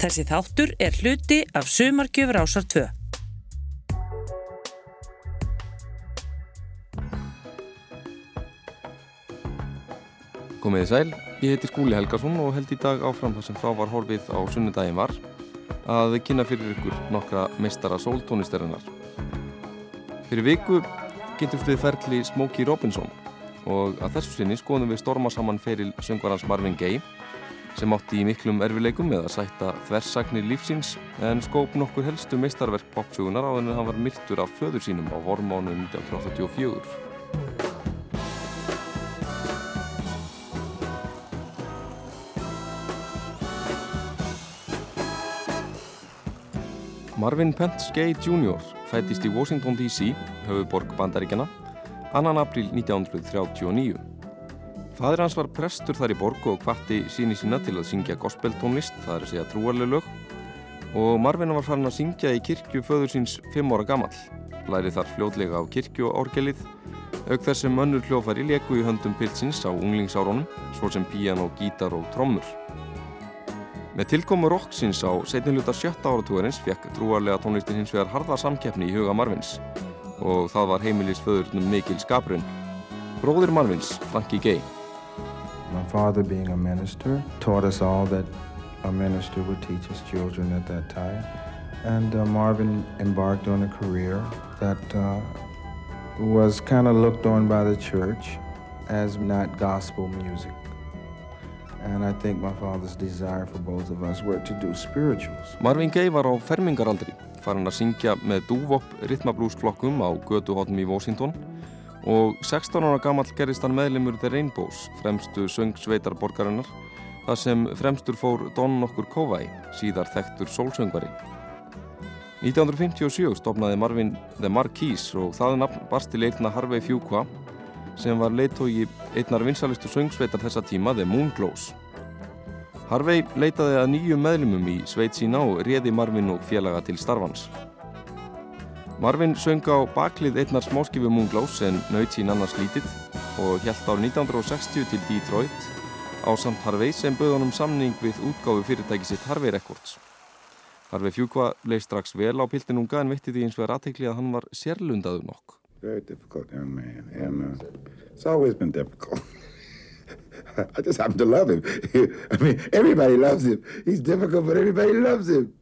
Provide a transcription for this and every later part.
Þessi þáttur er hluti af Sumarkjöfur ásar 2. Komiði sæl, ég heiti Skúli Helgarsson og held í dag áfram þar sem frá var horfið á sunnudagin var að kynna fyrir ykkur nokkra meistara sóltónisterinnar. Fyrir viku kynntumst við ferli Smokey Robinson og að þessu sinni skoðum við storma saman feril söngvarans Marvin Gaye sem átti í miklum erfileikum með að sætta þversagnir lífsins en skóp nokkur helstu meistarverk popsugunar á þennig að hann var myrtur af föður sínum á vormánu 1984. Marvin Pence Gay Jr. fættist í Washington D.C., höfuborg bandaríkjana, annan april 1939. Fadur hans var prestur þar í borg og hvatti síni sína til að syngja gospeltónlist, það er að segja trúarlega lög, og Marvin var farin að syngja í kirkju föður síns 5 ára gammal. Læri þar fljóðlega á kirkjuorgelið, auk þess sem önnur hljófari leku í höndum pilsins á unglingsárunum, svo sem piano, gítar og trommur. Með tilkomu rocksins á setniluta sjötta áratúarins fekk trúarlega tónlistin hins vegar harða samkeppni í huga Marvins og það var heimilisföðurnum Mikil Skabrun. Bróðir Marvins, Frankie Gay. My father being a minister taught us all that a minister would teach his children at that time and uh, Marvin embarked on a career that uh, was kind of looked on by the church as not gospel music. and I think my father's desire for both of us were to do spirituals. Marvin Gaye var á fermingaraldri, farin að syngja með dúvopp ritmablúsflokkum á göduhotnum í Washington og 16 ára gammal gerist hann meðlemur The Rainbows, fremstu söngsveitarborgarinnar, þar sem fremstur fór Don nokkur Kovai, síðar þekktur sólsöngvari. 1957 stopnaði Marvin The Marquis og það nafn barst til eitna Harvey Fuqua sem var leittói einnar vinsalistu söngsveitar þessa tíma, The Moonglows. Harvey leitaði að nýjum meðlumum í sveit sína og réði Marvin og félaga til starfans. Marvin söng á baklið einnar smáskifu Moonglows en naut sín annars lítið og hjælt ár 1960 til Detroit á samt Harvey sem bauð honum samning við útgáfu fyrirtæki sitt Harvey Records. Harvey Fjúkva leið strax vel á piltinunga en veitti því eins er aðteikli að hann var sérlundaður nokk. Very difficult young man. And uh, it's always been difficult. I just happen to love him. I mean, everybody loves him. He's difficult, but everybody loves him.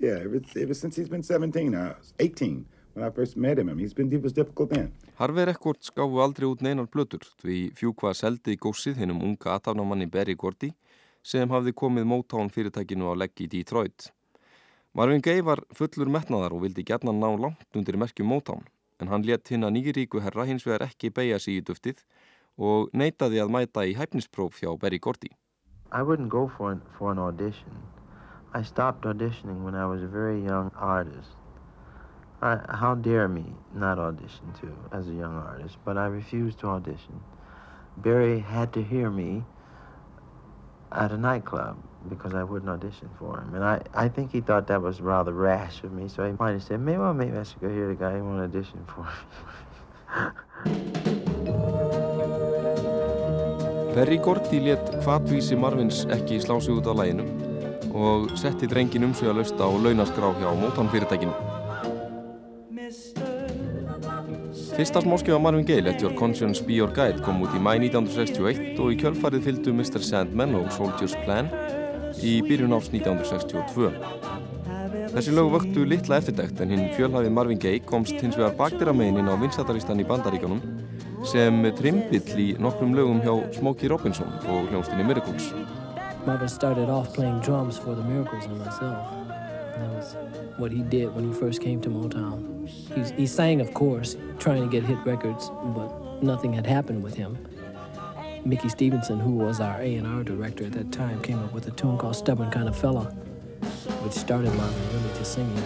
Yeah, ever, ever since he's been 17, I was 18 when I first met him. He's been, he was difficult then. Harvey Records gáfu aldrei út neinar blötur því fjúkvað seldi í gósið hennum unga aðtafnamanni Berry Gordy sem hafði komið Motown fyrirtækinu á legg í Detroit. Marvin Gaye var fullur metnaðar og vildi gerna ná langt undir merkjum Motown en hann let hinn að nýjuríku herra hins vegar ekki beigja sig í duftið og neytaði að mæta í hæfnispróf hjá Berry Gordy. I wouldn't go for an, for an audition. I stopped auditioning when I was a very young artist. I, how dare me not audition too as a young artist, but I refused to audition. Barry had to hear me at a nightclub because I wouldn't audition for him. And I, I think he thought that was rather rash of me, so he might have said, maybe, well, maybe I should go hear the guy who won't audition for me. Perry Gordy let hvatvísi Marvins ekki slá sig út á læginu og setti drengin um sig að lausta á launaskrá hjá Motown fyrirtækinu. Fyrsta smáskjöfa Marvin Gaye, Let Your Conscience Be Your Guide, kom út í mæ 1961 og í kjölfarið fylgdu Mr. Sandman og Soldier's Plan í byrjun árs 1962. Þessi lög vöktu litla eftirdækt en hinn fjölhæði Marvin Gaye komst hins vegar baktir að meginin á vinsataristan í bandaríkanum sem trimbill í nokkrum lögum hjá Smokey Robinson og hljómsdynni Miracles. Marvin started off playing drums for the Miracles and myself. That was what he did when he first came to Motown. He's, he sang, of course, trying to get hit records, but nothing had happened with him. Mickey Stevenson, who was our A&R director at that time, came up with a tune called Stubborn Kind of Fella, which started Marvin really to singing.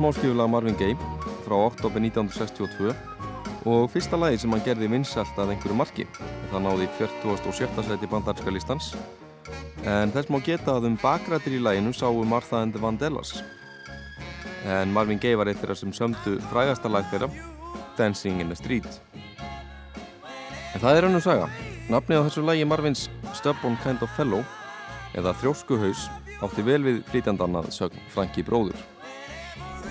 Smáskjöfulega Marvin Gaye frá oktober 1962 og fyrsta lagi sem hann gerði vinsalt að einhverju marki. Það náði 47. seti bandarska listans en þess má geta að um bakrættir í læginu sáu Martha and the Vandellas en Marvin Gaye var eitt þeirra sem sömdu frægasta lag þeirra Dancing in the Street en það er önnum saga nafnið á þessu lagi Marvins Stubborn Kind of Fellow eða Þjóskuhaus átti vel við flítjandannað sögn Franki bróður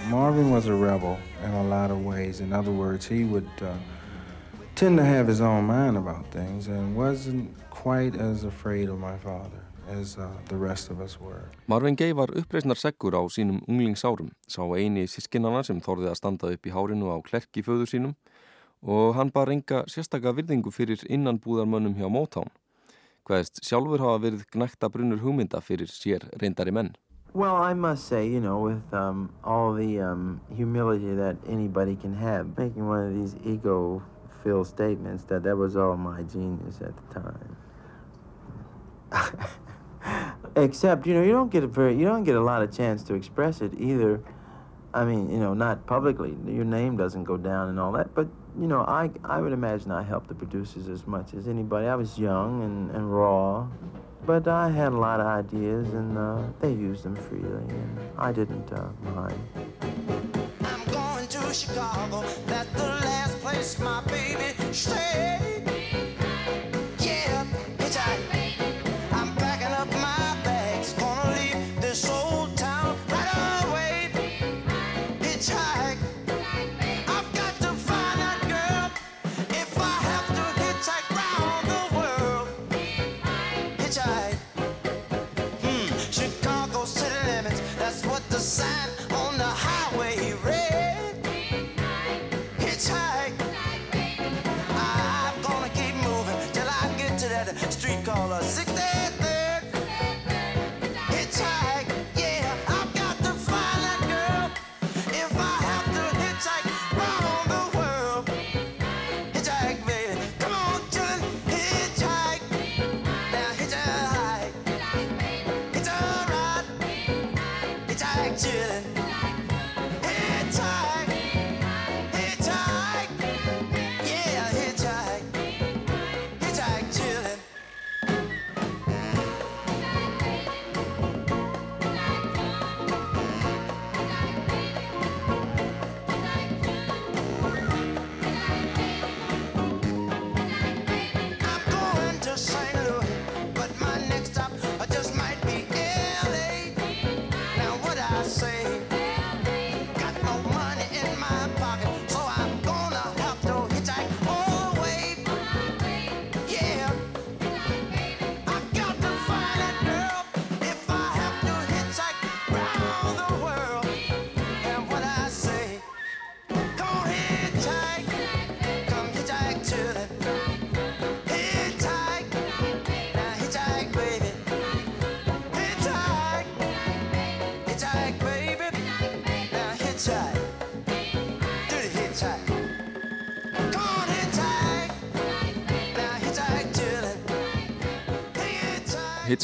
Marvin was a rebel in a lot of ways in other words he would uh, tend to have his own mind about things and wasn't quite as afraid of my father as uh, the rest of us were. Marvin Gaye var uppreysnar seggur á sínum unglingsárum, sá eini sískinana sem þorði að standa upp í hárinu á klerki föður sínum og hann bar enga sérstakka virðingu fyrir innanbúðarmönnum hjá Motown. Hvaðist sjálfur hafa verið gnækta brunnur hugmynda fyrir sér reyndari menn. Well, I must say, you know, with um, all the um, humility that anybody can have, making one of these ego-filled statements that that was all my genius at the time. Except, you know, you don't get a very, you don't get a lot of chance to express it either. I mean, you know, not publicly. Your name doesn't go down and all that. But you know, I I would imagine I helped the producers as much as anybody. I was young and, and raw, but I had a lot of ideas and uh, they used them freely, and I didn't uh, mind. I'm going to Chicago. That's the last place my baby.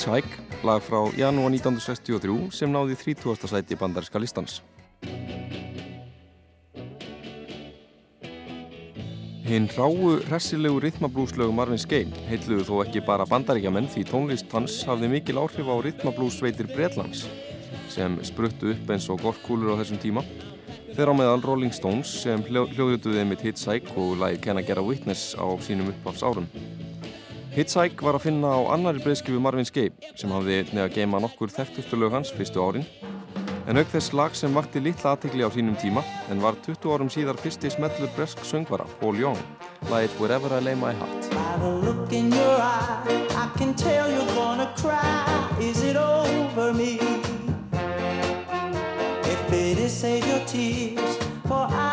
Hitchhike, lag frá janúar 1963 sem náði 30. sæti bandaríska listans. Hinn ráu, hressilegu rithmablúslögu Marvin Gaye heitluðu þó ekki bara bandaríkjamenn því tónlist hans hafði mikil áhrif á rithmablúsveitir Breitlands sem spruttu upp eins og gorkúlur á þessum tíma þeirra meðal Rolling Stones sem hljóðutuði mitt Hitchhike og lagi Can I Get a Witness á sínum uppáfs árum. Hitchhike var að finna á annari breyðskifu Marvin Gaye sem hafði nefn að geima nokkur þekktustu lög hans fyrstu árin. En auk þess lag sem vakti litla aðtikli á sínum tíma en var 20 árum síðar fyrsti smellur bresk söngvara Paul Young lagið Wherever I Lay My Hat By the look in your eye I can tell you're gonna cry. Is it over me? If it is save your tears For I'm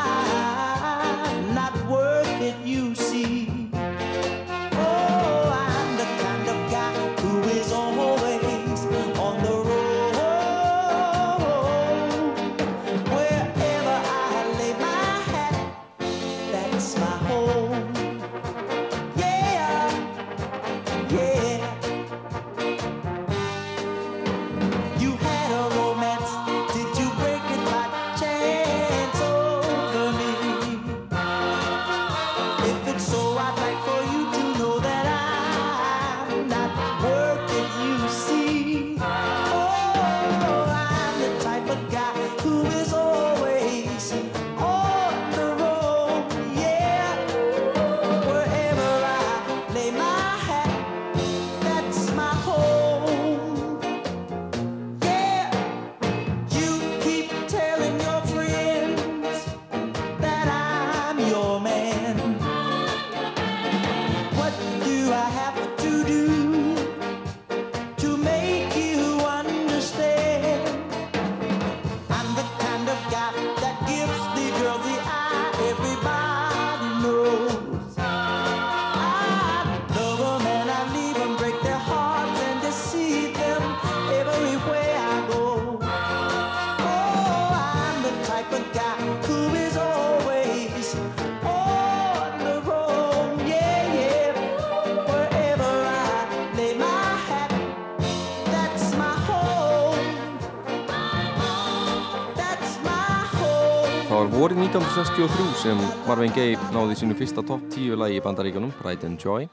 voru 1963 sem Marvin Gaye náði sínu fyrsta topp 10 lagi í bandaríkanum, Pride and Joy,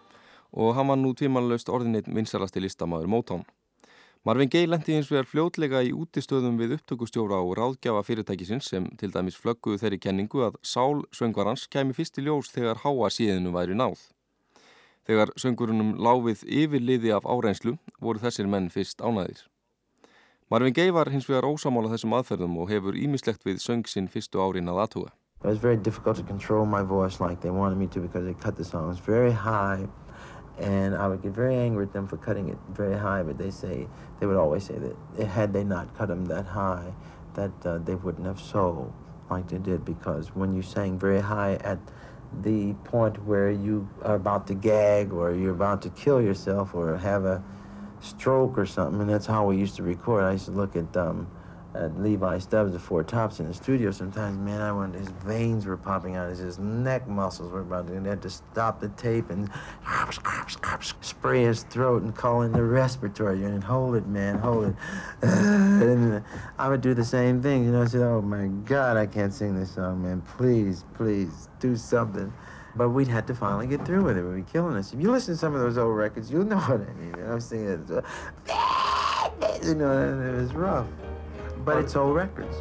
og hann var nú tvimanlaust orðinleitt vinsalasti listamæður Motown. Marvin Gaye lendi hins vegar fljótlega í útistöðum við upptökustjóra og ráðgjafa fyrirtækisins sem til dæmis flögguðu þeirri kenningu að Sál söngvarans kemi fyrst í ljós þegar háa síðinu væri náð. Þegar söngurunum láfið yfirliði af áreinslu voru þessir menn fyrst ánæðir. Marvin Gaye var hins vegar ósamála þessum aðferðum og hefur ímislegt við söng sinn fyrstu árin að aðtuga. It was very difficult to control my voice like they wanted me to because they cut the songs very high and I would get very angry at them for cutting it very high but they say they would always say that had they not cut them that high that uh, they wouldn't have sold like they did because when you sang very high at the point where you are about to gag or you're about to kill yourself or have a stroke or something, and that's how we used to record. I used to look at um, at Levi Stubbs, the Four Tops, in the studio. Sometimes, man, I went, his veins were popping out, his neck muscles were about to. They had to stop the tape and spray his throat and call in the respiratory unit. Hold it, man, hold it. and I would do the same thing. You know, I said, "Oh my God, I can't sing this song, man. Please, please, do something." But we'd had to finally get through with it. We'd be killing us. If you listen to some of those old records, you'll know what I mean. I'm singing, uh, you know, it was rough. But it's old records.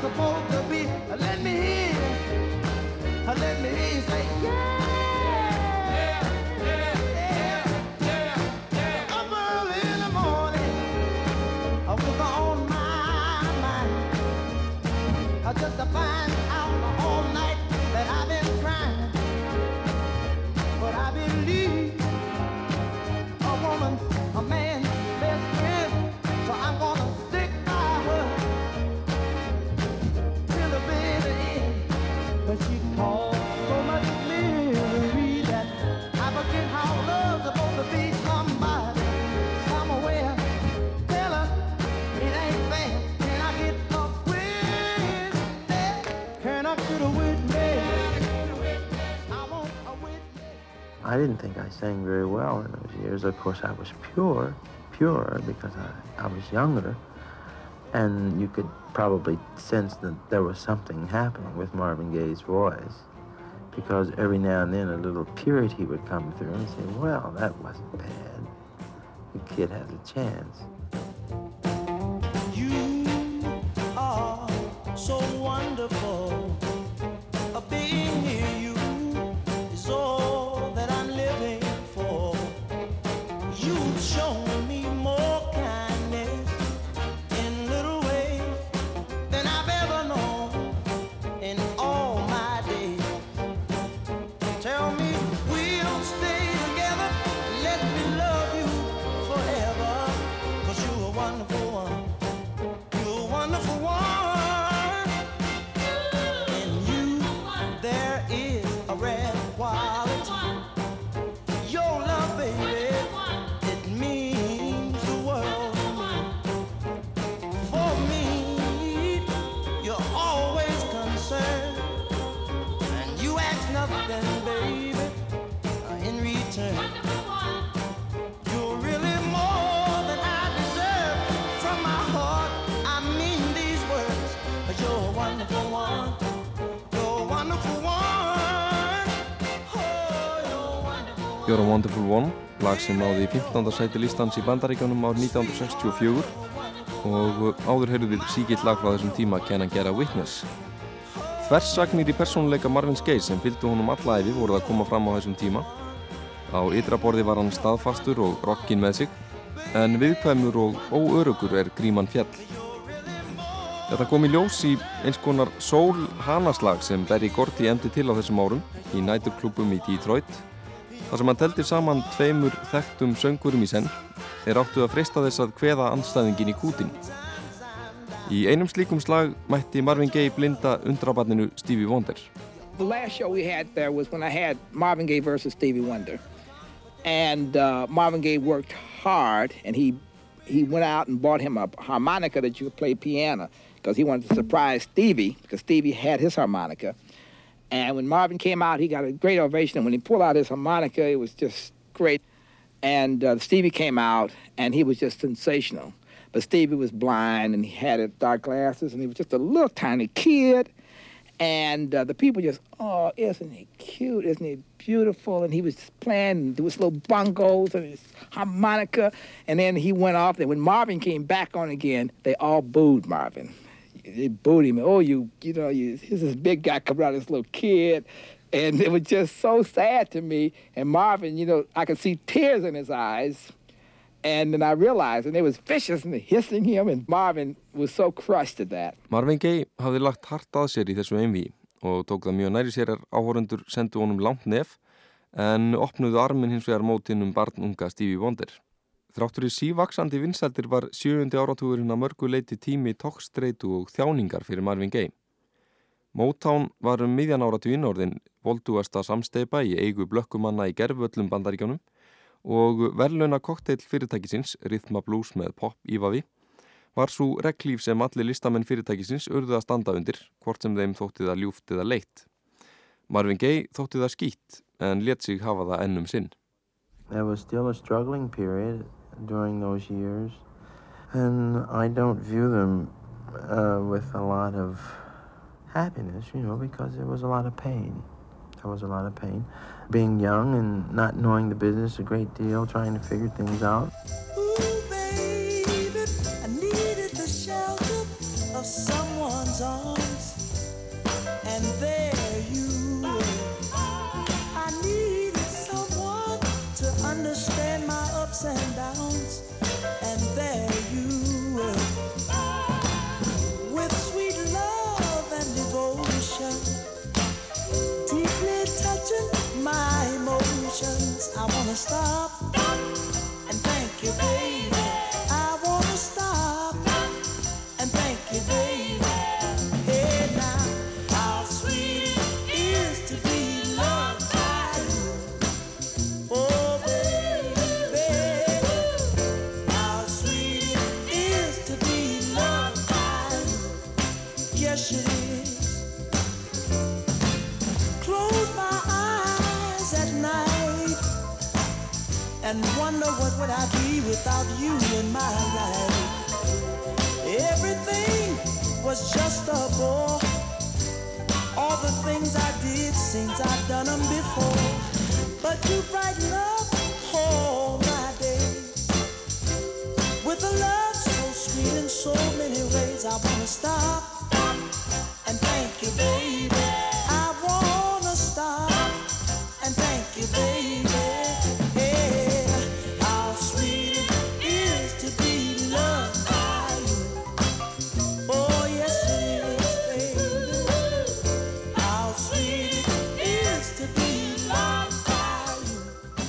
Supposed to be. Let me hear. Let me hear you say, yeah. I didn't think I sang very well in those years. Of course, I was pure, pure because I, I was younger. And you could probably sense that there was something happening with Marvin Gaye's voice because every now and then a little purity would come through and say, well, that wasn't bad. The kid has a chance. You are so wonderful one. Lag sem náði í 15. sæti listans í bandaríkjónum ár 1964 og áður heyrðu við síkilt lag frá þessum tíma Can I Get a Witness. Þversagnir í persónuleika Marvin Gaye sem fylgdu honum allæfi voruð að koma fram á þessum tíma. Á ytraborði var hann staðfastur og rockin með sig, en viðkvæmur og óörugur er gríman fjall. Þetta kom í ljós í eins konar sól-hanaslag sem Berry Gordy emdi til á þessum árum í næturklubum í Detroit þar sem hann teldir saman tveimur þekktum söngurum í senn er áttu að freysta þess að hveða anstæðingin í kútin. Í einum slíkum slag mætti Marvin Gaye blinda undrabarninu Stevie Wonder. The last show we had there was when I had Marvin Gaye versus Stevie Wonder. And uh, Marvin Gaye worked hard and he he went out and bought him a harmonica that you could play piano because he wanted to surprise Stevie because Stevie had his harmonica. And when Marvin came out, he got a great ovation. And when he pulled out his harmonica, it was just great. And uh, Stevie came out, and he was just sensational. But Stevie was blind, and he had his dark glasses, and he was just a little tiny kid. And uh, the people just, oh, isn't he cute? Isn't he beautiful? And he was just playing with little bongos and his harmonica. And then he went off. And when Marvin came back on again, they all booed Marvin they booed him. Oh, you, you know, you, here's this big guy coming out, this little kid. And it was just so sad to me. And Marvin, you know, I could see tears in his eyes. And then I realized, and it was vicious and hissing him, and Marvin was so crushed at that. Marvin Gaye hafði lagt hart að sér í þessu einví og tók það mjög næri sér að áhórundur sendu honum langt nef en opnuðu armin hins vegar mótinn um barnunga Stevie Wonder. Þráttur í sívaksandi vinsældir var sjöundi áratúðurinn að mörgu leiti tími tókstreitu og þjáningar fyrir Marvin Gaye. Motown var um miðjan áratúin orðin volduasta samsteipa í eigu blökkumanna í gerföllum bandaríkjónum og verðluna kokteil fyrirtækisins, Rhythma Blues með pop ífavi, var svo reglíf sem allir listamenn fyrirtækisins urðu að standa undir, hvort sem þeim þótti það ljúft eða leitt. Marvin Gaye þótti það skýtt en let sig hafa það ennum sinn. During those years, and I don't view them uh, with a lot of happiness, you know, because there was a lot of pain. There was a lot of pain. Being young and not knowing the business a great deal, trying to figure things out. Ooh, baby, you, baby. And wonder what would I be without you in my life. Everything was just a bore. All the things I did seems I've done them before. But you brighten up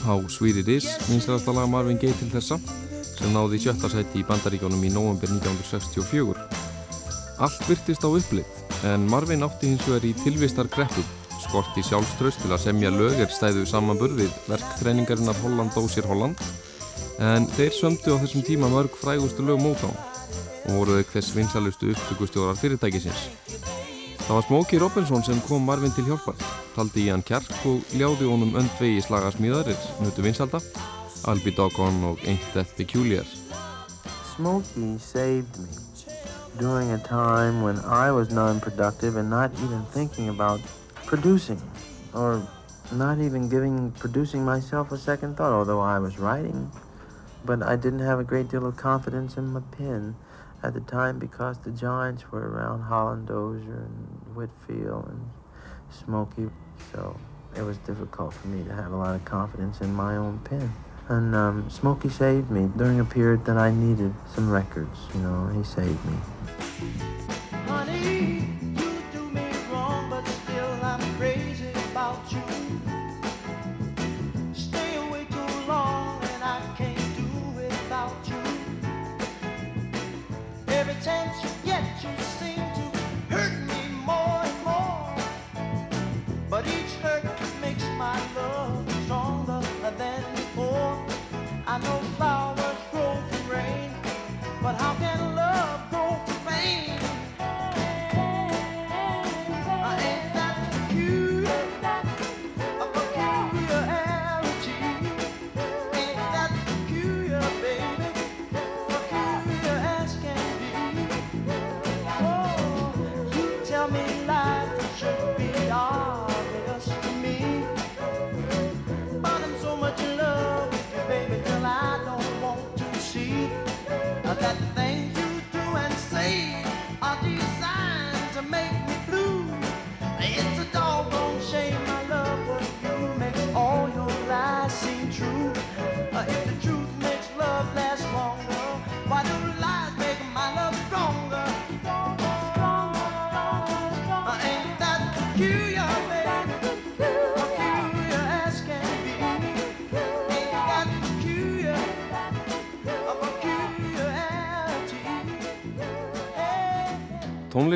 How Sweet It Is, minnstæðasta lag Marvin Gaye til þessa, sem náði sjötta sæti í bandaríkjónum í nóvembir 1964. Allt virtist á upplið, en Marvin átti hins vegar í tilvistar kreppu, skorti sjálfströst til að semja lög er stæðu samanburð við verktræningarinnar Holland Ósir Holland, en þeir sömdu á þessum tíma mörg frægustu lög Motown og voru þau hvers vinsalustu upptökustjórar fyrirtækisins. Það var Smokey Robinson sem kom Marvin til hjálpar, taldi í hann kjark og ljáði honum öndvegi slaga smíðarir, nutu vinsalda, I'll be doggone og Ain't That Peculiar. Smokey saved me during a time when I was non-productive and not even thinking about producing or not even giving producing myself a second thought, although I was writing. But I didn't have a great deal of confidence in my pen. At the time because the giants were around Holland Dozier and Whitfield and Smokey. So it was difficult for me to have a lot of confidence in my own pen. And um, Smokey saved me during a period that I needed some records, you know, he saved me. Honey,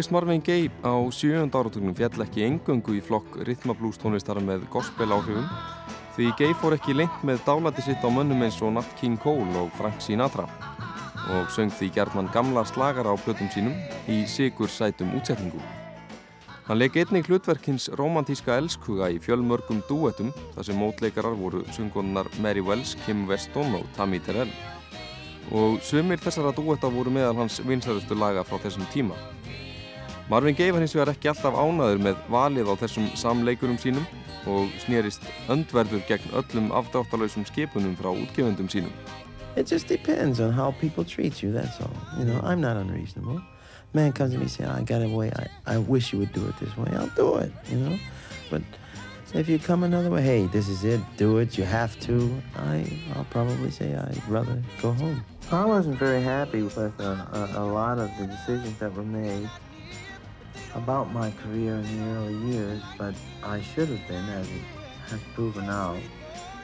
Tónlist Marvin Gaye á sjöund áratugnum fjall ekki engöngu í flokk rhythmablús tónlistar með gospel áhrifum því Gaye fór ekki lengt með dálati sitt á mönnum eins og Nat King Cole og Frank Sinatra og söng því gerðman gamla slagara á plötum sínum í sigur sætum útsetningu. Hann leik einnig hlutverkins romantíska elskuga í fjölmörgum duettum þar sem mótleikarar voru söngunnar Mary Wells, Kim Weston og Tammy Terrell og sumir þessara duetta voru meðal hans vinsæðustu laga frá þessum tíma. Marvin Gaye var hins vegar ekki alltaf ánaður með valið á þessum samleikurum sínum og snýrist öndverður gegn öllum afdráttalösum skipunum frá útgefendum sínum. It just depends on how people treat you, that's all. You know, I'm not unreasonable. Man comes to me and says, I got a way, I, I wish you would do it this way, I'll do it, you know. But if you come another way, hey, this is it, do it, you have to, I, I'll probably say I'd rather go home. I wasn't very happy with a, a, a lot of the decisions that were made about my career in the early years, but I should have been, as it has proven out,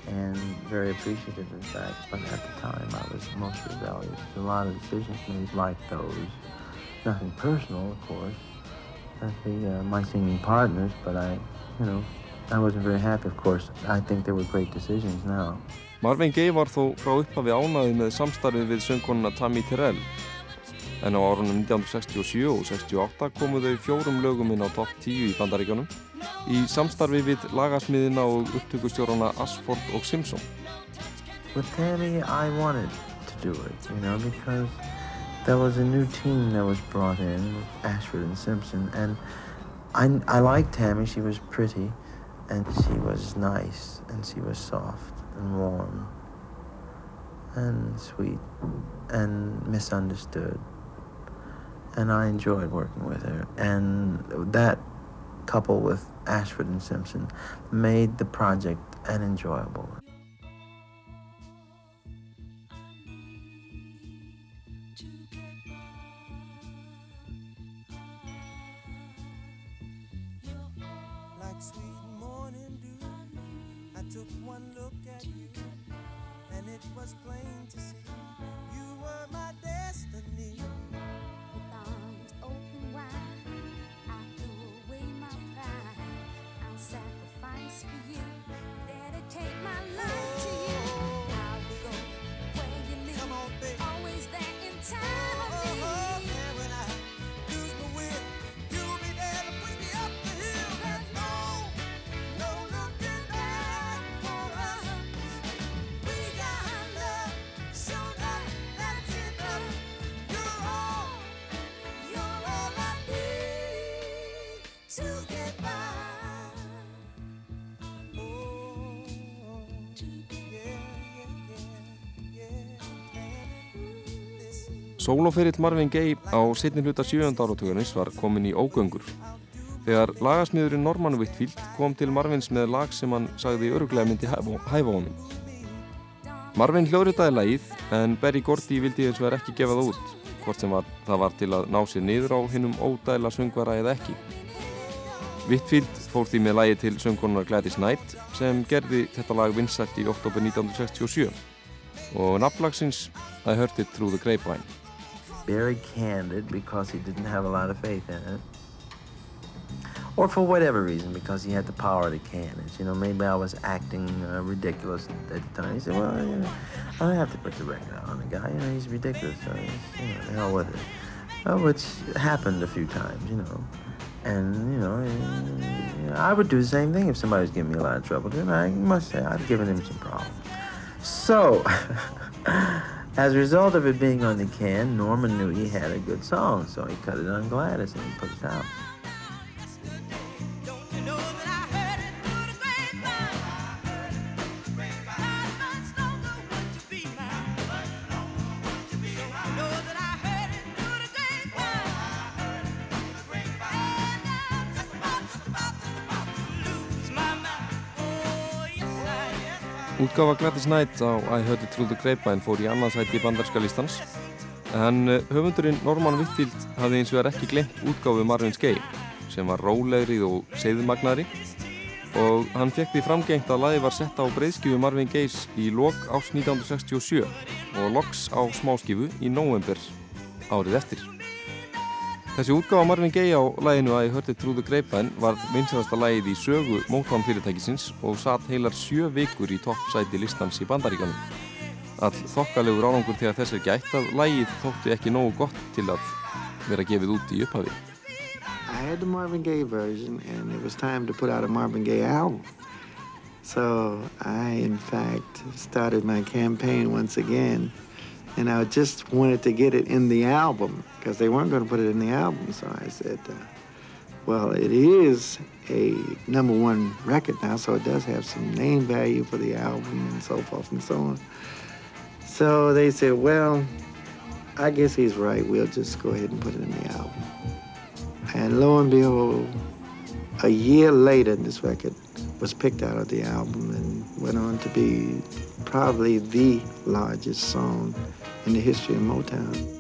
and very appreciative, of that. But at the time, I was most rebellious. A lot of decisions made like those. Nothing personal, of course. The, uh, my singing partners, but I, you know, I wasn't very happy, of course. I think they were great decisions now. Marvin Gaye var þó frá upphafi ánaði með samstarfið við söngkonuna Tammy Terrell en á árunum 1967 og 68 komu þau fjórum lögum inn á topp 10 í bandaríkjónum í samstarfi við lagasmiðina og upptökustjórana Asford og Simpson. With Tammy, I wanted to do it, you know, because there was a new team that was brought in, Ashford and Simpson, and I, I liked Tammy. She was pretty, and she was nice, and she was soft and warm and sweet and misunderstood. And I enjoyed working with her. And that couple with Ashford and Simpson made the project an enjoyable Sóloferill Marvin Gaye á setni hluta 7. áratugunins var komin í ógöngur. Þegar lagasmiðurinn Norman Whitfield kom til Marvins með lag sem hann sagði öruglega myndi hæfa honum. Marvin hljóðritaði lagið en Berry Gordy vildi eins og er ekki gefa það út, hvort sem var, það var til að ná sér niður á hinnum ódæla söngvara eða ekki. Whitfield fór því með lagi til söngkonunar Gladys Knight sem gerði þetta lag vinsætt í oktober 1967 og nafnlagsins I Heard It Through the Grapevine. Very candid because he didn't have a lot of faith in it. Or for whatever reason, because he had the power to can it. You know, maybe I was acting uh, ridiculous at the time. He said, well, you know, I don't have to put the record on the guy. You know, he's ridiculous. So, he's, you know, the hell with it. Uh, which happened a few times, you know. And, you know, eh, I would do the same thing if somebody was giving me a lot of trouble. And I must say, I've given him some problems. So, as a result of it being on the can, Norman knew he had a good song, so he cut it on Gladys and he put it out. Útgáfa Gladys Knight á I Heard It Through the Grapevine fór í annarsæti bandarska listans en eh, höfundurinn Norman Whitfield hafði eins og er ekki glemt útgáfu Marvin Gaye sem var rólegri og seiðmagnari og hann fekk því framgengt að lagi var sett á breyðskifu Marvin Gayes í lok árs 1967 og loks á smáskifu í november árið eftir. Þessi útgáfa Marvin Gaye á læginu að ég hörti the Grapevine var vinsalasta lægið í sögu Motown fyrirtækisins og satt heilar sjö vikur í toppsæti listans í bandaríkanum. All þokkalegur árangur þegar þess er gætt að lægið þótti ekki nógu gott til að vera gefið út í upphafi. I had the Marvin Gaye version, and it was time to put out a Marvin Gaye album. So I, in fact, started my campaign once again, and I just wanted to get it in the album because they weren't going to put it in the album. So I said, uh, well, it is a number one record now, so it does have some name value for the album and so forth and so on. So they said, well, I guess he's right. We'll just go ahead and put it in the album. And lo and behold, a year later, this record was picked out of the album and went on to be probably the largest song in the history of Motown.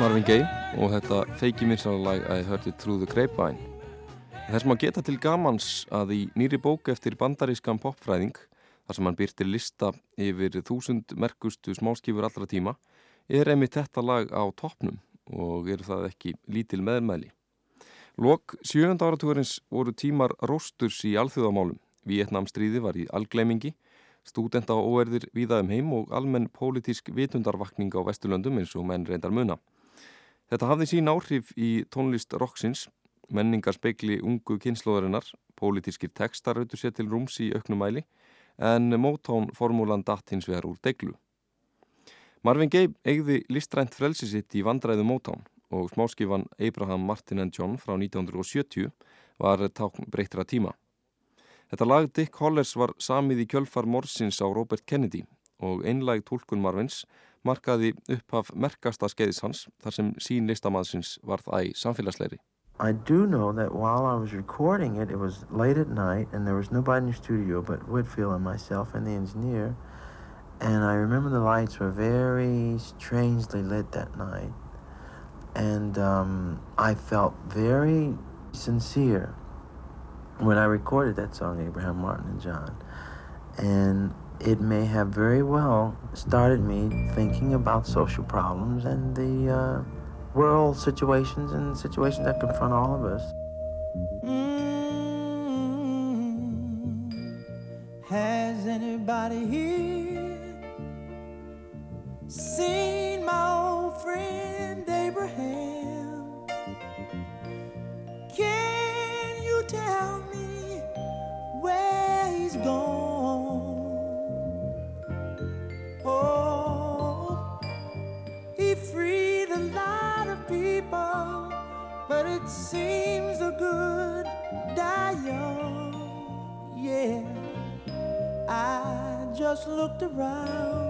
Marvin Gaye og þetta feiki minnsalag I Heard It Through the Grapevine. Þess maður geta til gamans að í nýri bók eftir bandarískan popfræðing, þar sem hann byrtir lista yfir þúsund merkustu smáskifur allra tíma, er einmitt þetta lag á toppnum og eru það ekki lítil meðmæli. Lok sjönda áratúrins voru tímar rósturs í alþjóðamálum. Vietnamstríði var í algleimingi, stúdenta og óerðir víða um heim og almenn pólitísk vitundarvakning á Vesturlöndum eins og menn reyndar muna. Þetta hafði sín áhrif í tónlist roxins, menningar speikli ungu kynnslóðarinnar, pólitískir textar auðvitað sér til rúms í auknumæli, en Motown-formúlan datt hins vegar úr deglu. Marvin Gaye eigði listrænt frelsi sitt í vandræðu Motown og smáskifan Abraham Martin and John frá 1970 var tákn breyttra tíma. Þetta lag Dick Hollers var samið í kjölfar morsins á Robert Kennedy og einlæg tólkun Marvins markaði upphaf merkasta skeiðis hans þar sem sín listamaðsins varð æg samfélagsleiri. I do know that while I was recording it, it was late at night and there was nobody in the studio but Whitfield and myself and the engineer. And I remember the lights were very strangely lit that night. And um, I felt very sincere when I recorded that song, Abraham Martin and John. And it may have very well started me thinking about social problems and the uh, world situations and situations that confront all of us. Has anybody here seen my old friend Abraham? Can just looked around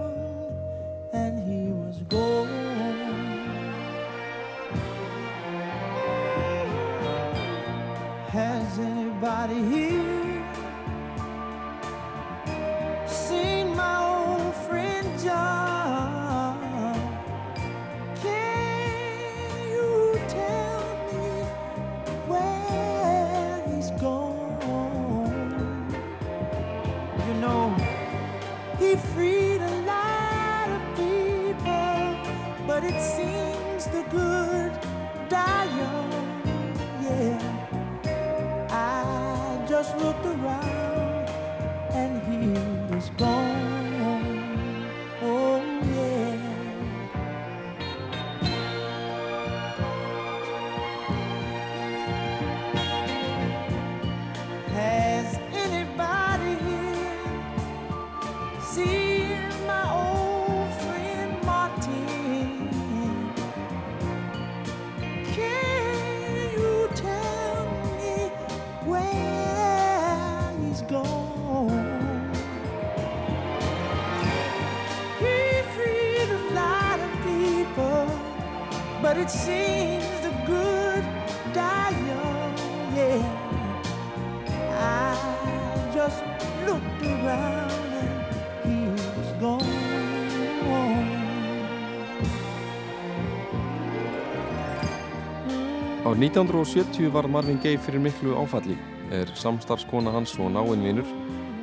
Á 1970 var Marvin Gaye fyrir miklu áfalli er samstarfskona hans og náinvinur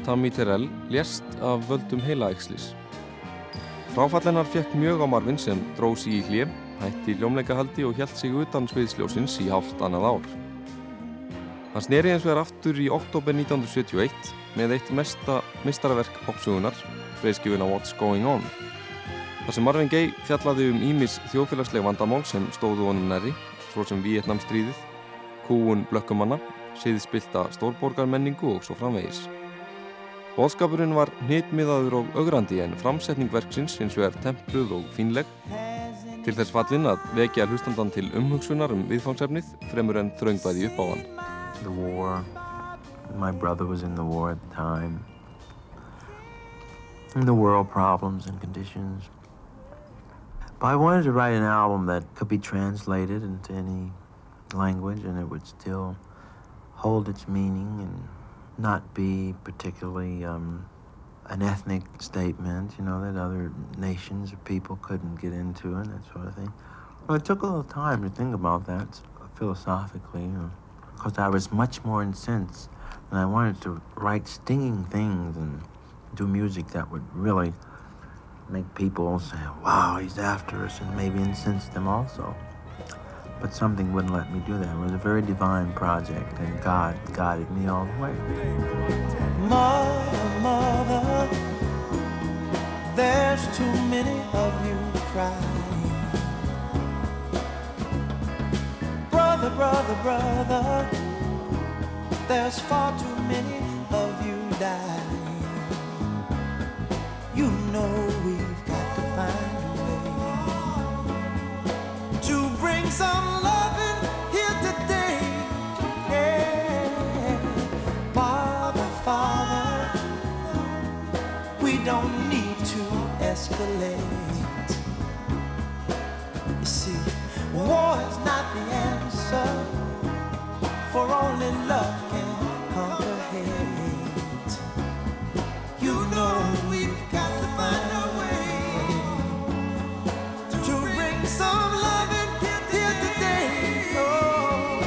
Tammy Terrell lést af völdum heilaækslis. Fráfallennar fekk mjög á Marvin sem dróð sig í hlið, hætti ljómleikahaldi og hjælt sig utan sviðsljósins í hálft annað ár. Hann sneri eins vegar aftur í oktober 1971 með eitt mesta mistaraverk popsugunar, breyðskjöfuna What's Going On. Þar sem Marvin Gaye fjallaði um ímis þjóðfélagsleg vandamál sem stóðu honum næri, svo sem Vietnamstríðið, kúun blökkumanna, siðspilta stórborgarmenningu og svo framvegis. Bóðskapurinn var hnitmiðaður og augrandi en framsetning verksins hins vegar templuð og fínleg til þess fallin að vekja hlustandan til umhugsunar um viðfangsefnið fremur en þraungvæði upp á hann. The war. My brother was in the war at the time. And the world problems and conditions. But I wanted to write an album that could be translated into any language and it would still hold its meaning and not be particularly um, an ethnic statement, you know, that other nations or people couldn't get into and that sort of thing. Well, it took a little time to think about that philosophically, because I was much more incensed, and I wanted to write stinging things and do music that would really make people say, wow, he's after us, and maybe incense them also. But something wouldn't let me do that. It was a very divine project, and God guided me all the way. Mother, mother, there's too many of you crying. Brother, brother, brother, there's far too many of you dying. Escalate. You see, war is not the answer, for only love can conquer hate. You know we've got to find a way to bring some loving here today. Oh,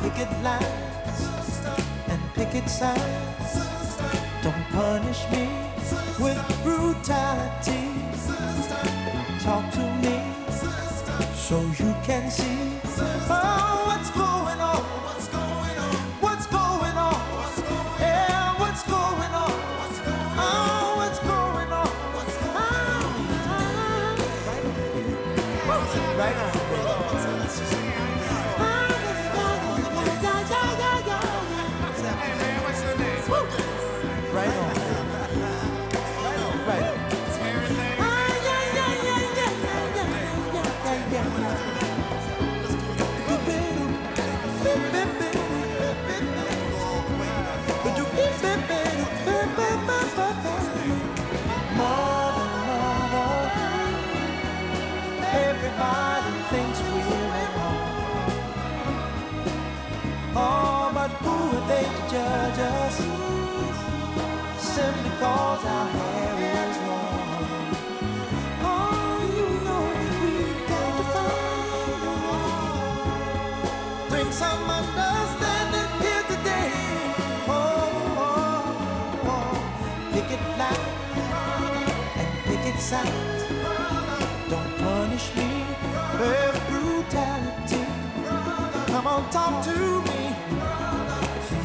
picket lines and picket signs. Don't punish me Everybody thinks we're at home. Oh, but who are they to judge us? Simply cause our hair is long. Oh, you know we've got to find. Bring some understanding here today. Oh, oh, oh. picket line and. Don't punish me with brutality. Come on, talk to me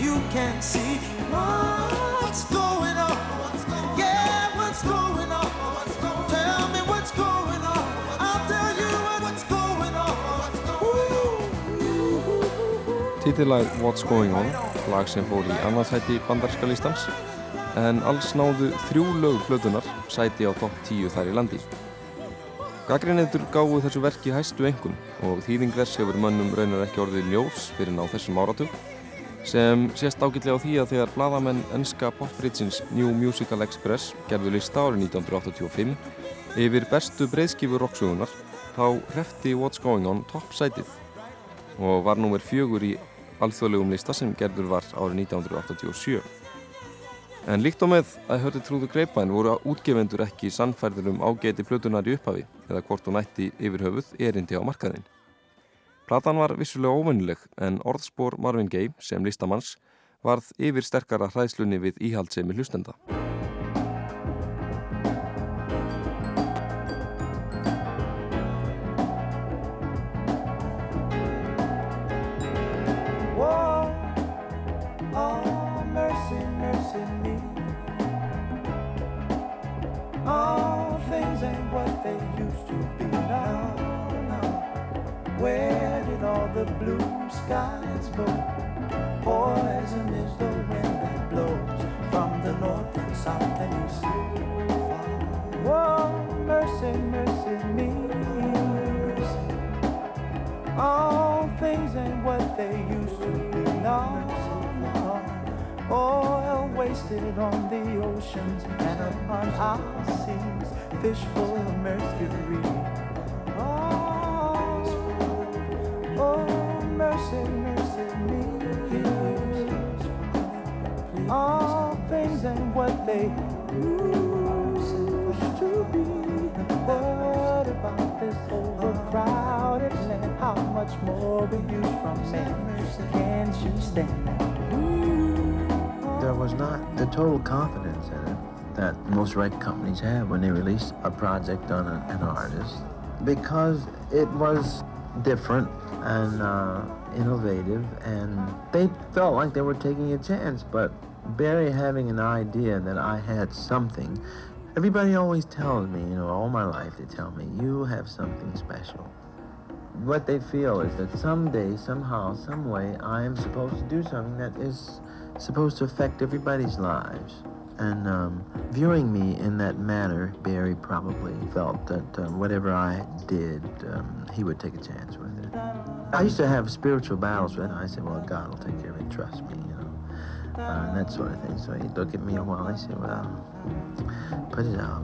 you can see what's going on. Yeah, what's going on? Tell me what's going on. I'll tell you what's going on. Titillag What's Going On, lag sem fór í annarsæti bandarska listans, en alls náðu þrjú lög flötunar sæti á topp 10 þar í landi. Gaggrinendur gáfu þessu verki hæstu engun og þýðing þess hefur mönnum raunar ekki orðið ljós fyrir ná þessum áratug sem sést ágætlega á því að þegar bladamenn enska popbritsins New Musical Express gerðu lista árið 1985 yfir bestu breyðskifur rocksögunar þá hrefti What's Going On toppsætið og var númer fjögur í alþjóðlegum lista sem gerður var árið 1987. En líkt á með að hörði trúðu greipæn voru útgefendur ekki sannfærður um ágæti plötunar í upphafi eða hvort hún ætti yfir höfuð erindi á markaðinn. Platan var vissulega óvennileg en orðspor Marvin Gaye sem listamanns varð yfir sterkara hræðslunni við íhaldsemi hlustenda. Skies go? Poison is the wind that blows from the north and south and east. Mercy, mercy me. All things ain't what they used to be now. Oil wasted on the oceans and upon our seas, fish full of mercury. There was not the total confidence in it that most record companies have when they release a project on a, an artist. Because it was different and uh, innovative and they felt like they were taking a chance but Barry having an idea that I had something everybody always tells me you know all my life they tell me you have something special what they feel is that someday somehow some way I am supposed to do something that is supposed to affect everybody's lives and um, viewing me in that manner, Barry probably felt that um, whatever I did, um, he would take a chance with it. I used to have spiritual battles with him. I said, well, God will take care of it, trust me, you know, uh, and that sort of thing. So he'd look at me a while, he said, well, put it out.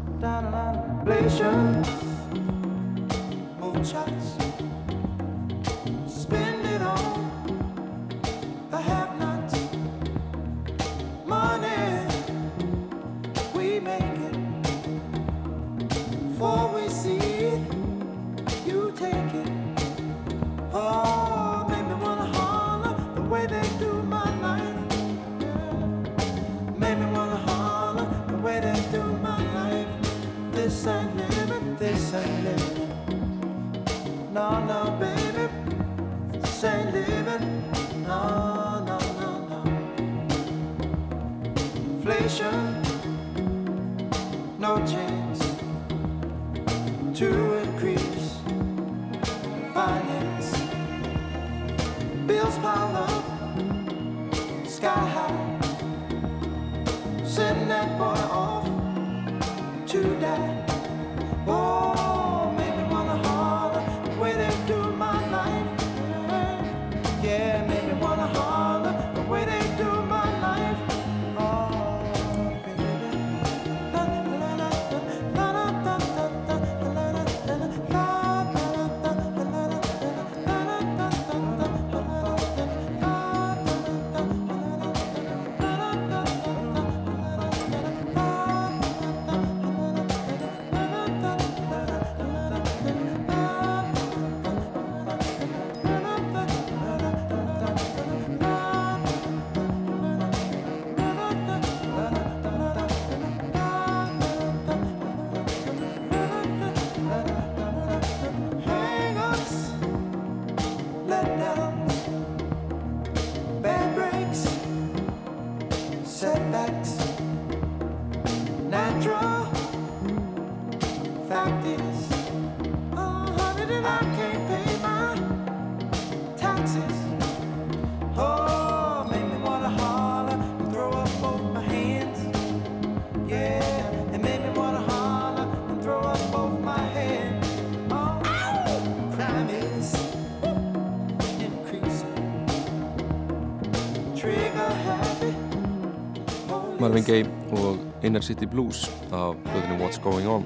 Marvin og Inner City Blues af blöðinu What's Going On.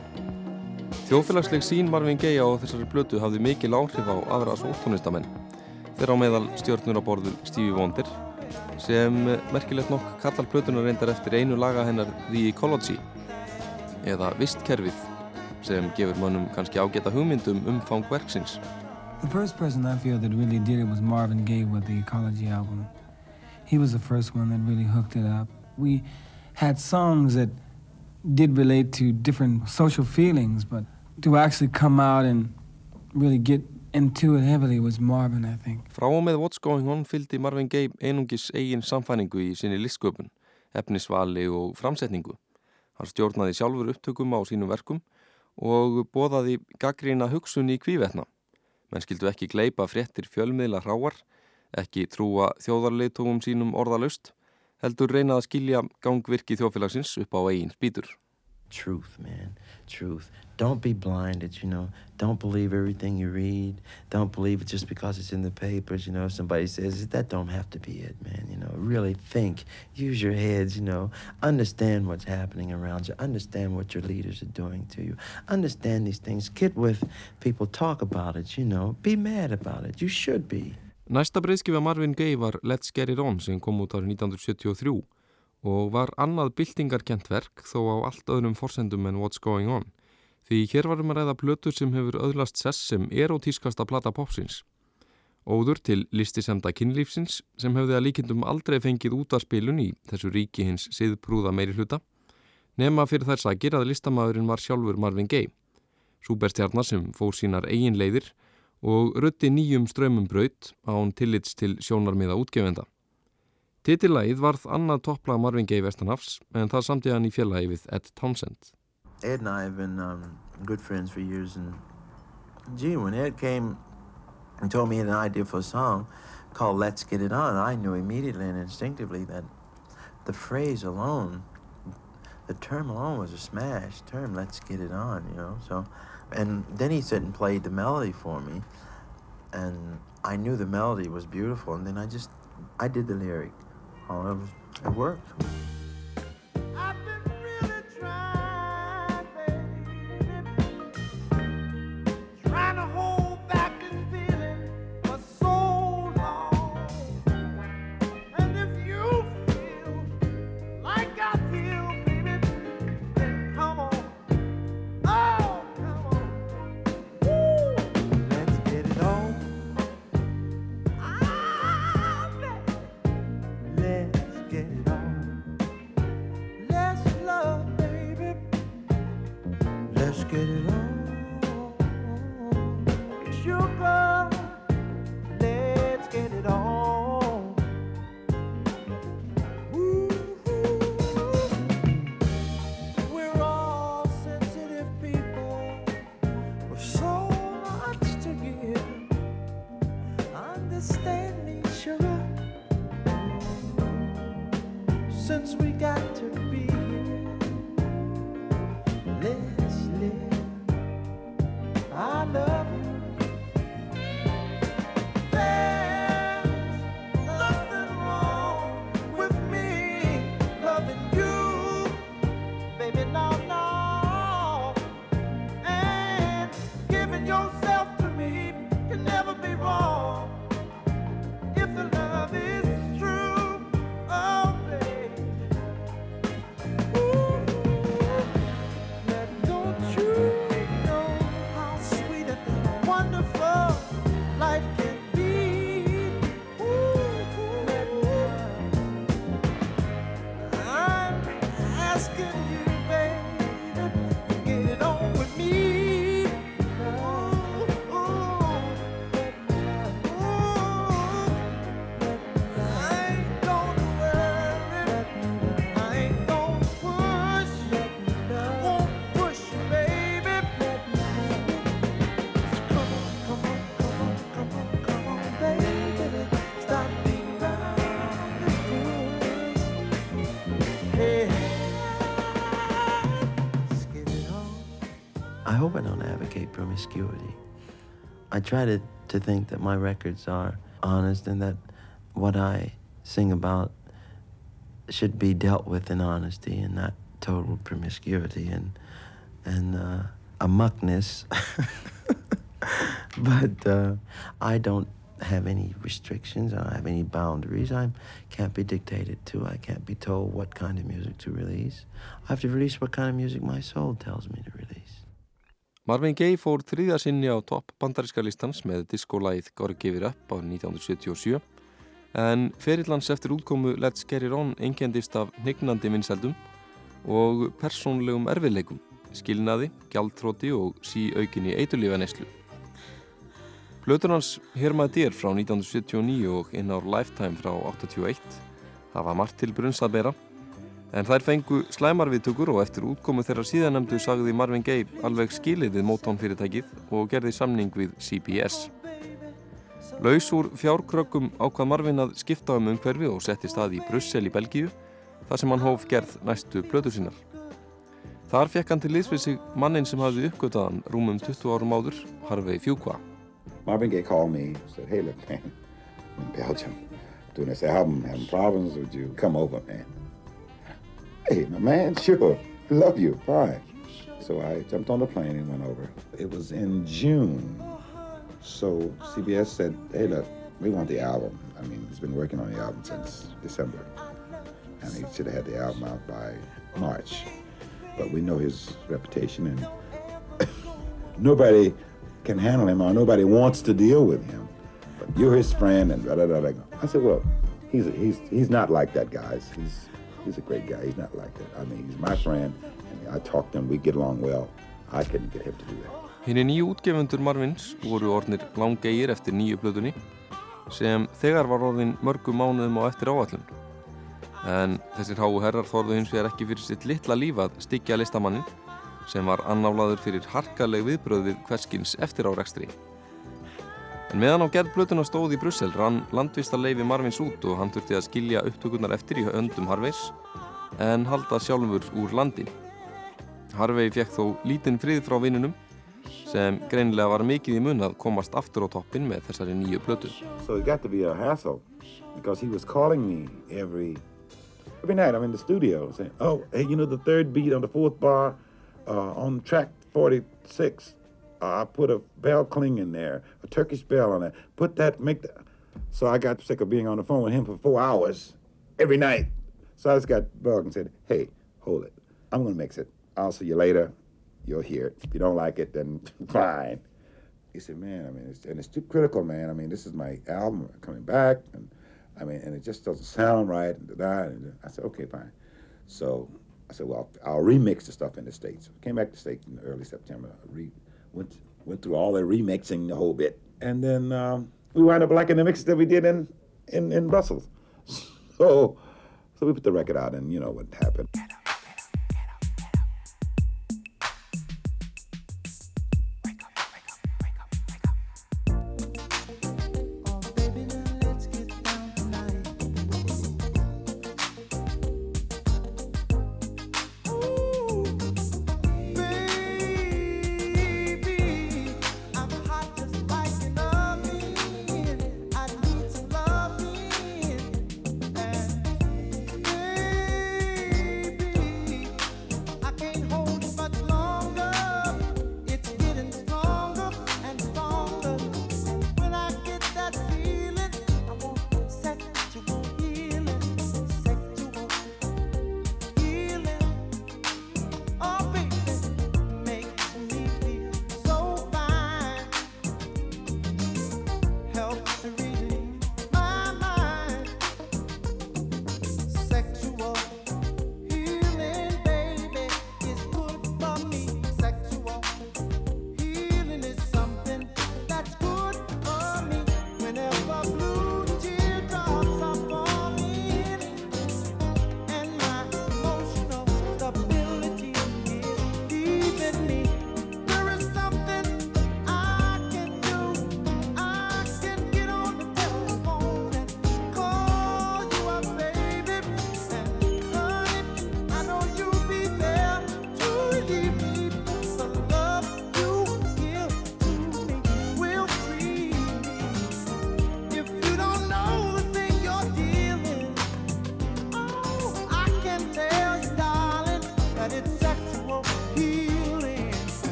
Þjóðfélagsleg sín Marvin Gaye á þessari blötu hafði mikil áhrif á aðra sóltónistamenn. Þeirra á meðal stjórnur á borðu Stevie Wonder sem merkilegt nokk kallar blötunar reyndar eftir einu laga hennar The Ecology eða Vistkerfið sem gefur mönnum kannski ágæta hugmyndum um umfang verksins. The first person I feel that really did it was Marvin Gaye with the Ecology album. He was the first one that really hooked it up. We had songs that did relate to different social feelings, but to actually come out and really get into it heavily was Marvin, I think. Frá og með What's Going On fylgdi Marvin Gaye einungis eigin samfæningu í sinni listsköpun, efnisvali og framsetningu. Hann stjórnaði sjálfur upptökum á sínum verkum og bóðaði gaggrína hugsun í kvívetna. Menn skildu ekki gleipa fréttir fjölmiðla hráar, ekki trúa þjóðarleitóum sínum orðalaust, heldur reynað að skilja gangvirki þjóðfélagsins upp á eigin spýtur. Truth, man. Truth. Don't be blinded, you know. Don't believe everything you read. Don't believe it just because it's in the papers, you know. If somebody says it, that don't have to be it, man, you know. Really think. Use your heads, you know. Understand what's happening around you. Understand what your leaders are doing to you. Understand these things. Get with people. Talk about it, you know. Be mad about it. You should be. Næsta breyðskifa Marvin Gaye var Let's Get It On sem kom út árið 1973 og var annað byltingarkent verk þó á allt öðrum forsendum en What's Going On. Því hér varum að ræða plötur sem hefur öðlast sess sem erotískasta plata popsins. Óður til listisemda kynlífsins sem hefði að líkindum aldrei fengið útvarspilun í þessu ríki hins siðprúða meiri hluta nema fyrir sagir að listamæðurinn var sjálfur Marvin Gaye, súberstjarnar sem fór sínar eigin leiðir og rutti nýjum strömmum braut án tillits til sjónarmiða útgefenda. Titillagið varð annað topplag Marvin Gaye Vestanhafs en það samtíð hann í fjölaði við Ed Townsend. Ed and I have been um, good friends for years, and gee, when Ed came and told me an idea for a song called Let's Get It On, I knew immediately and instinctively that the phrase alone, the term alone was a smash term, Let's Get It On, you know, so, and then he said and played the melody for me, and I knew the melody was beautiful, and then I just, I did the lyric. Oh, it worked. Promiscuity. I try to, to think that my records are honest and that what I sing about should be dealt with in honesty and not total promiscuity and and uh, amuckness. but uh, I don't have any restrictions. I don't have any boundaries. I can't be dictated to. I can't be told what kind of music to release. I have to release what kind of music my soul tells me to release. Marvin Gaye fór þriðja sinni á topp bandaríska listans með diskolæð Gorg Give It Up á 1977 en ferillans eftir útkomu Let's Get It On einkendist af hnignandi vinsældum og persónlegum erfiðleikum, skilnaði, gjaldtróti og síaukinni eitulífaneslu. Plötur hans Hear My Dear frá 1979 og In Our Lifetime frá 81 það var margt til brunns að bera en þær fengu slæmarviðtökur og eftir útkomu þeirra síðanemdu sagði Marvin Gaye alveg skilið við Motown fyrirtækið og gerði samning við CBS. Laus úr fjárkrökkum ákvað Marvin að skipta um umhverfi og setti stað í Brussel í Belgíu þar sem hann hóf gerð næstu plötur sínar. Þar fekk hann til liðs við sig mannin sem hafði uppgötaðan rúmum 20 árum áður, Harvey Fuqua. Marvin Gaye called me and said, hey, look, man, I'm in Belgium doing this album, having problems. Would you come over, man? Hey, my man, sure. Love you. Fine. So I jumped on the plane and went over. It was in June. So CBS said, hey, look, we want the album. I mean, he's been working on the album since December. And he should have had the album out by March. But we know his reputation and nobody can handle him or nobody wants to deal with him. But you're his friend, and da da da da. I said, well, he's he's he's not like that, guys. He's he's a great guy. He's not like that. I mean, he's my friend, and I talk to him. We get along well. I couldn't get him to do that. Hinn nýju útgefundur Marvins voru orðnir langegir eftir nýju blöðunni sem þegar var orðin mörgum mánuðum á eftir áallun. En þessir háu herrar þorðu hins vegar ekki fyrir sitt litla líf að styggja listamannin sem var annálaður fyrir harkaleg viðbröð við hverskins eftir árekstri. En meðan á gerð blötuna stóð í Brussel rann landvistarleifi Marvins út og hann þurfti að skilja upptökurnar eftir í höndum Harveys en halda sjálfur úr landi. Harvey fekk þó lítinn frið frá vinnunum sem greinilega var mikið í mun að komast aftur á toppin með þessari nýju plötu. So it got to be a hassle because he was calling me every every night. I'm in the studio saying, "Oh, hey, you know the third beat on the fourth bar uh, on track 46. Uh, I put a bell cling in there, a Turkish bell on it. Put that, make that." So I got sick of being on the phone with him for four hours every night. So I just got bugged and said, "Hey, hold it. I'm gonna mix it. I'll see you later. You'll hear it. If you don't like it, then fine." He said, "Man, I mean, it's, and it's too critical, man. I mean, this is my album coming back, and I mean, and it just doesn't sound right." And, and I said, "Okay, fine." So I said, "Well, I'll remix the stuff in the states." Came back to the states in early September. Re, went went through all the remixing, the whole bit, and then um, we wound up liking the mix that we did in in, in Brussels. So, so we put the record out, and you know what happened.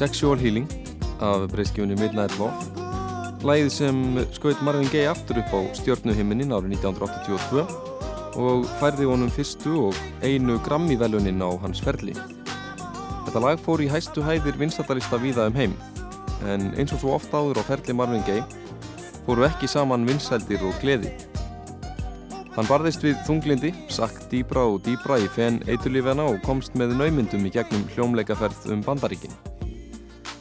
Sexual Healing af breyskjónu Midnight Love Læðið sem skaut Marvin Gaye aftur upp á stjórnuhiminin árið 1982 og færði honum fyrstu og einu Grammy-velunin á hans ferli. Þetta lag fór í hæstu hæðir vinstatalista víða um heim en eins og svo oft áður á ferli Marvin Gaye fóru ekki saman vinsældir og gleði. Hann barðist við þunglindi, sakk dýbra og dýbra í fenn eitulífena og komst með naumyndum í gegnum hljómleikaferð um bandaríkinn.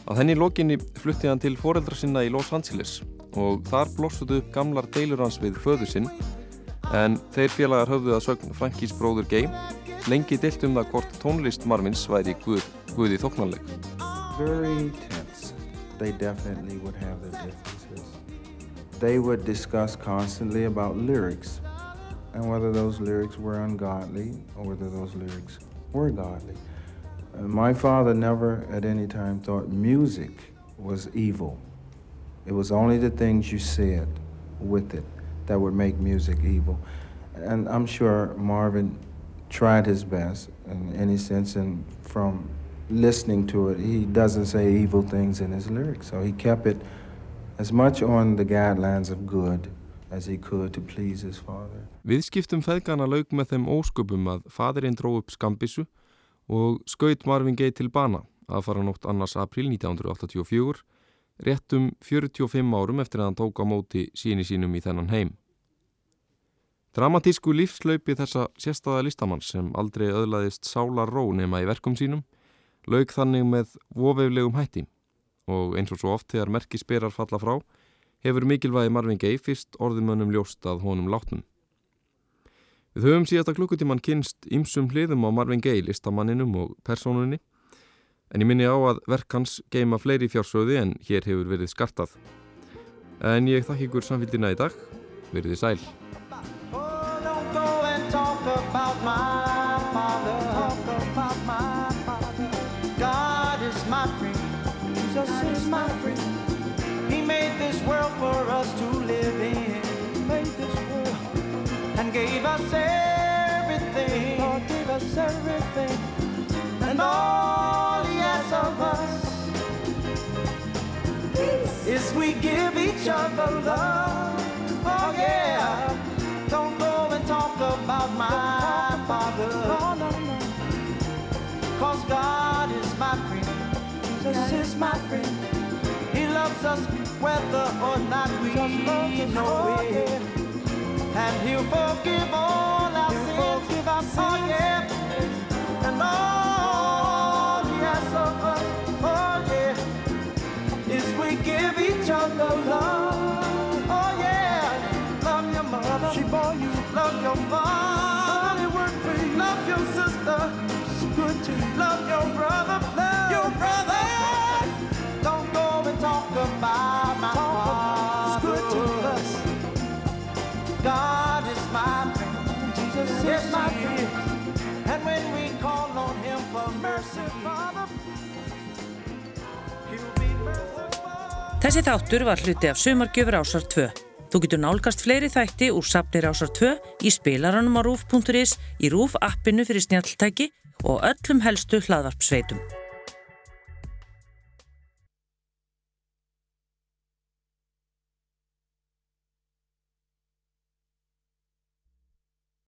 Að henni lokinni flutti hann til foreldra sinna í Los Angeles og þar blossuðu upp gamlar deilur hans við föðu sinn en þeir félagar höfðu að sögn Frankís bróður Gay lengi deilt um það hvort tónlist Marvins væri guð, guði þóknanleg. Very tense. They definitely would have their differences. They would discuss constantly about lyrics and whether those lyrics were ungodly or whether those lyrics were godly. My father never at any time thought music was evil. It was only the things you said with it that would make music evil. And I'm sure Marvin tried his best in any sense, and from listening to it, he doesn't say evil things in his lyrics. So he kept it as much on the guidelines of good as he could to please his father. Viðskiptum feðgana laug með þeim ósköpum að fadirinn dró upp skambissu og skaut Marvin Gaye til bana að fara nótt annars april 1984, réttum 45 árum eftir að hann tók á móti síni sínum í þennan heim. Dramatísku lífslaupi þessa sérstaða listamann sem aldrei öðlaðist sálar ró nema í verkum sínum laug þannig með vofeflegum hætti og eins og svo oft þegar merkisberar falla frá hefur mikilvægi Marvin Gaye fyrst orðumönnum ljóst að honum látnum. Við höfum síðasta klukkutíman kynst ymsum hliðum á Marvin Gaye listamanninum og persónunni en ég minni á að verk hans geima fleiri fjársöði en hér hefur verið skartað. En ég þakk ykkur samfélgina í dag, verið þið sæl. Each other love. Oh yeah. Don't go and talk about my father. No, no, no. Cause God is my friend. Jesus is my friend. He loves us whether or not we know oh, it. And he'll forgive all our sins. Forgive our oh, sins. Oh yeah. And all It's good to. Love your brother. Love your brother. Don't go and talk about my father. It's good to us. God is my friend. Jesus is my friend. And when we call on him for mercy, Father, he'll be merciful. Þessi þáttur var hluti af Sumargjöfur ásar 2. Þú getur nálgast fleiri þætti úr safnir ásar 2 í spilaranum á rúf.is, í rúf appinu fyrir snjalltæki og öllum helstu hlaðvarpsveitum.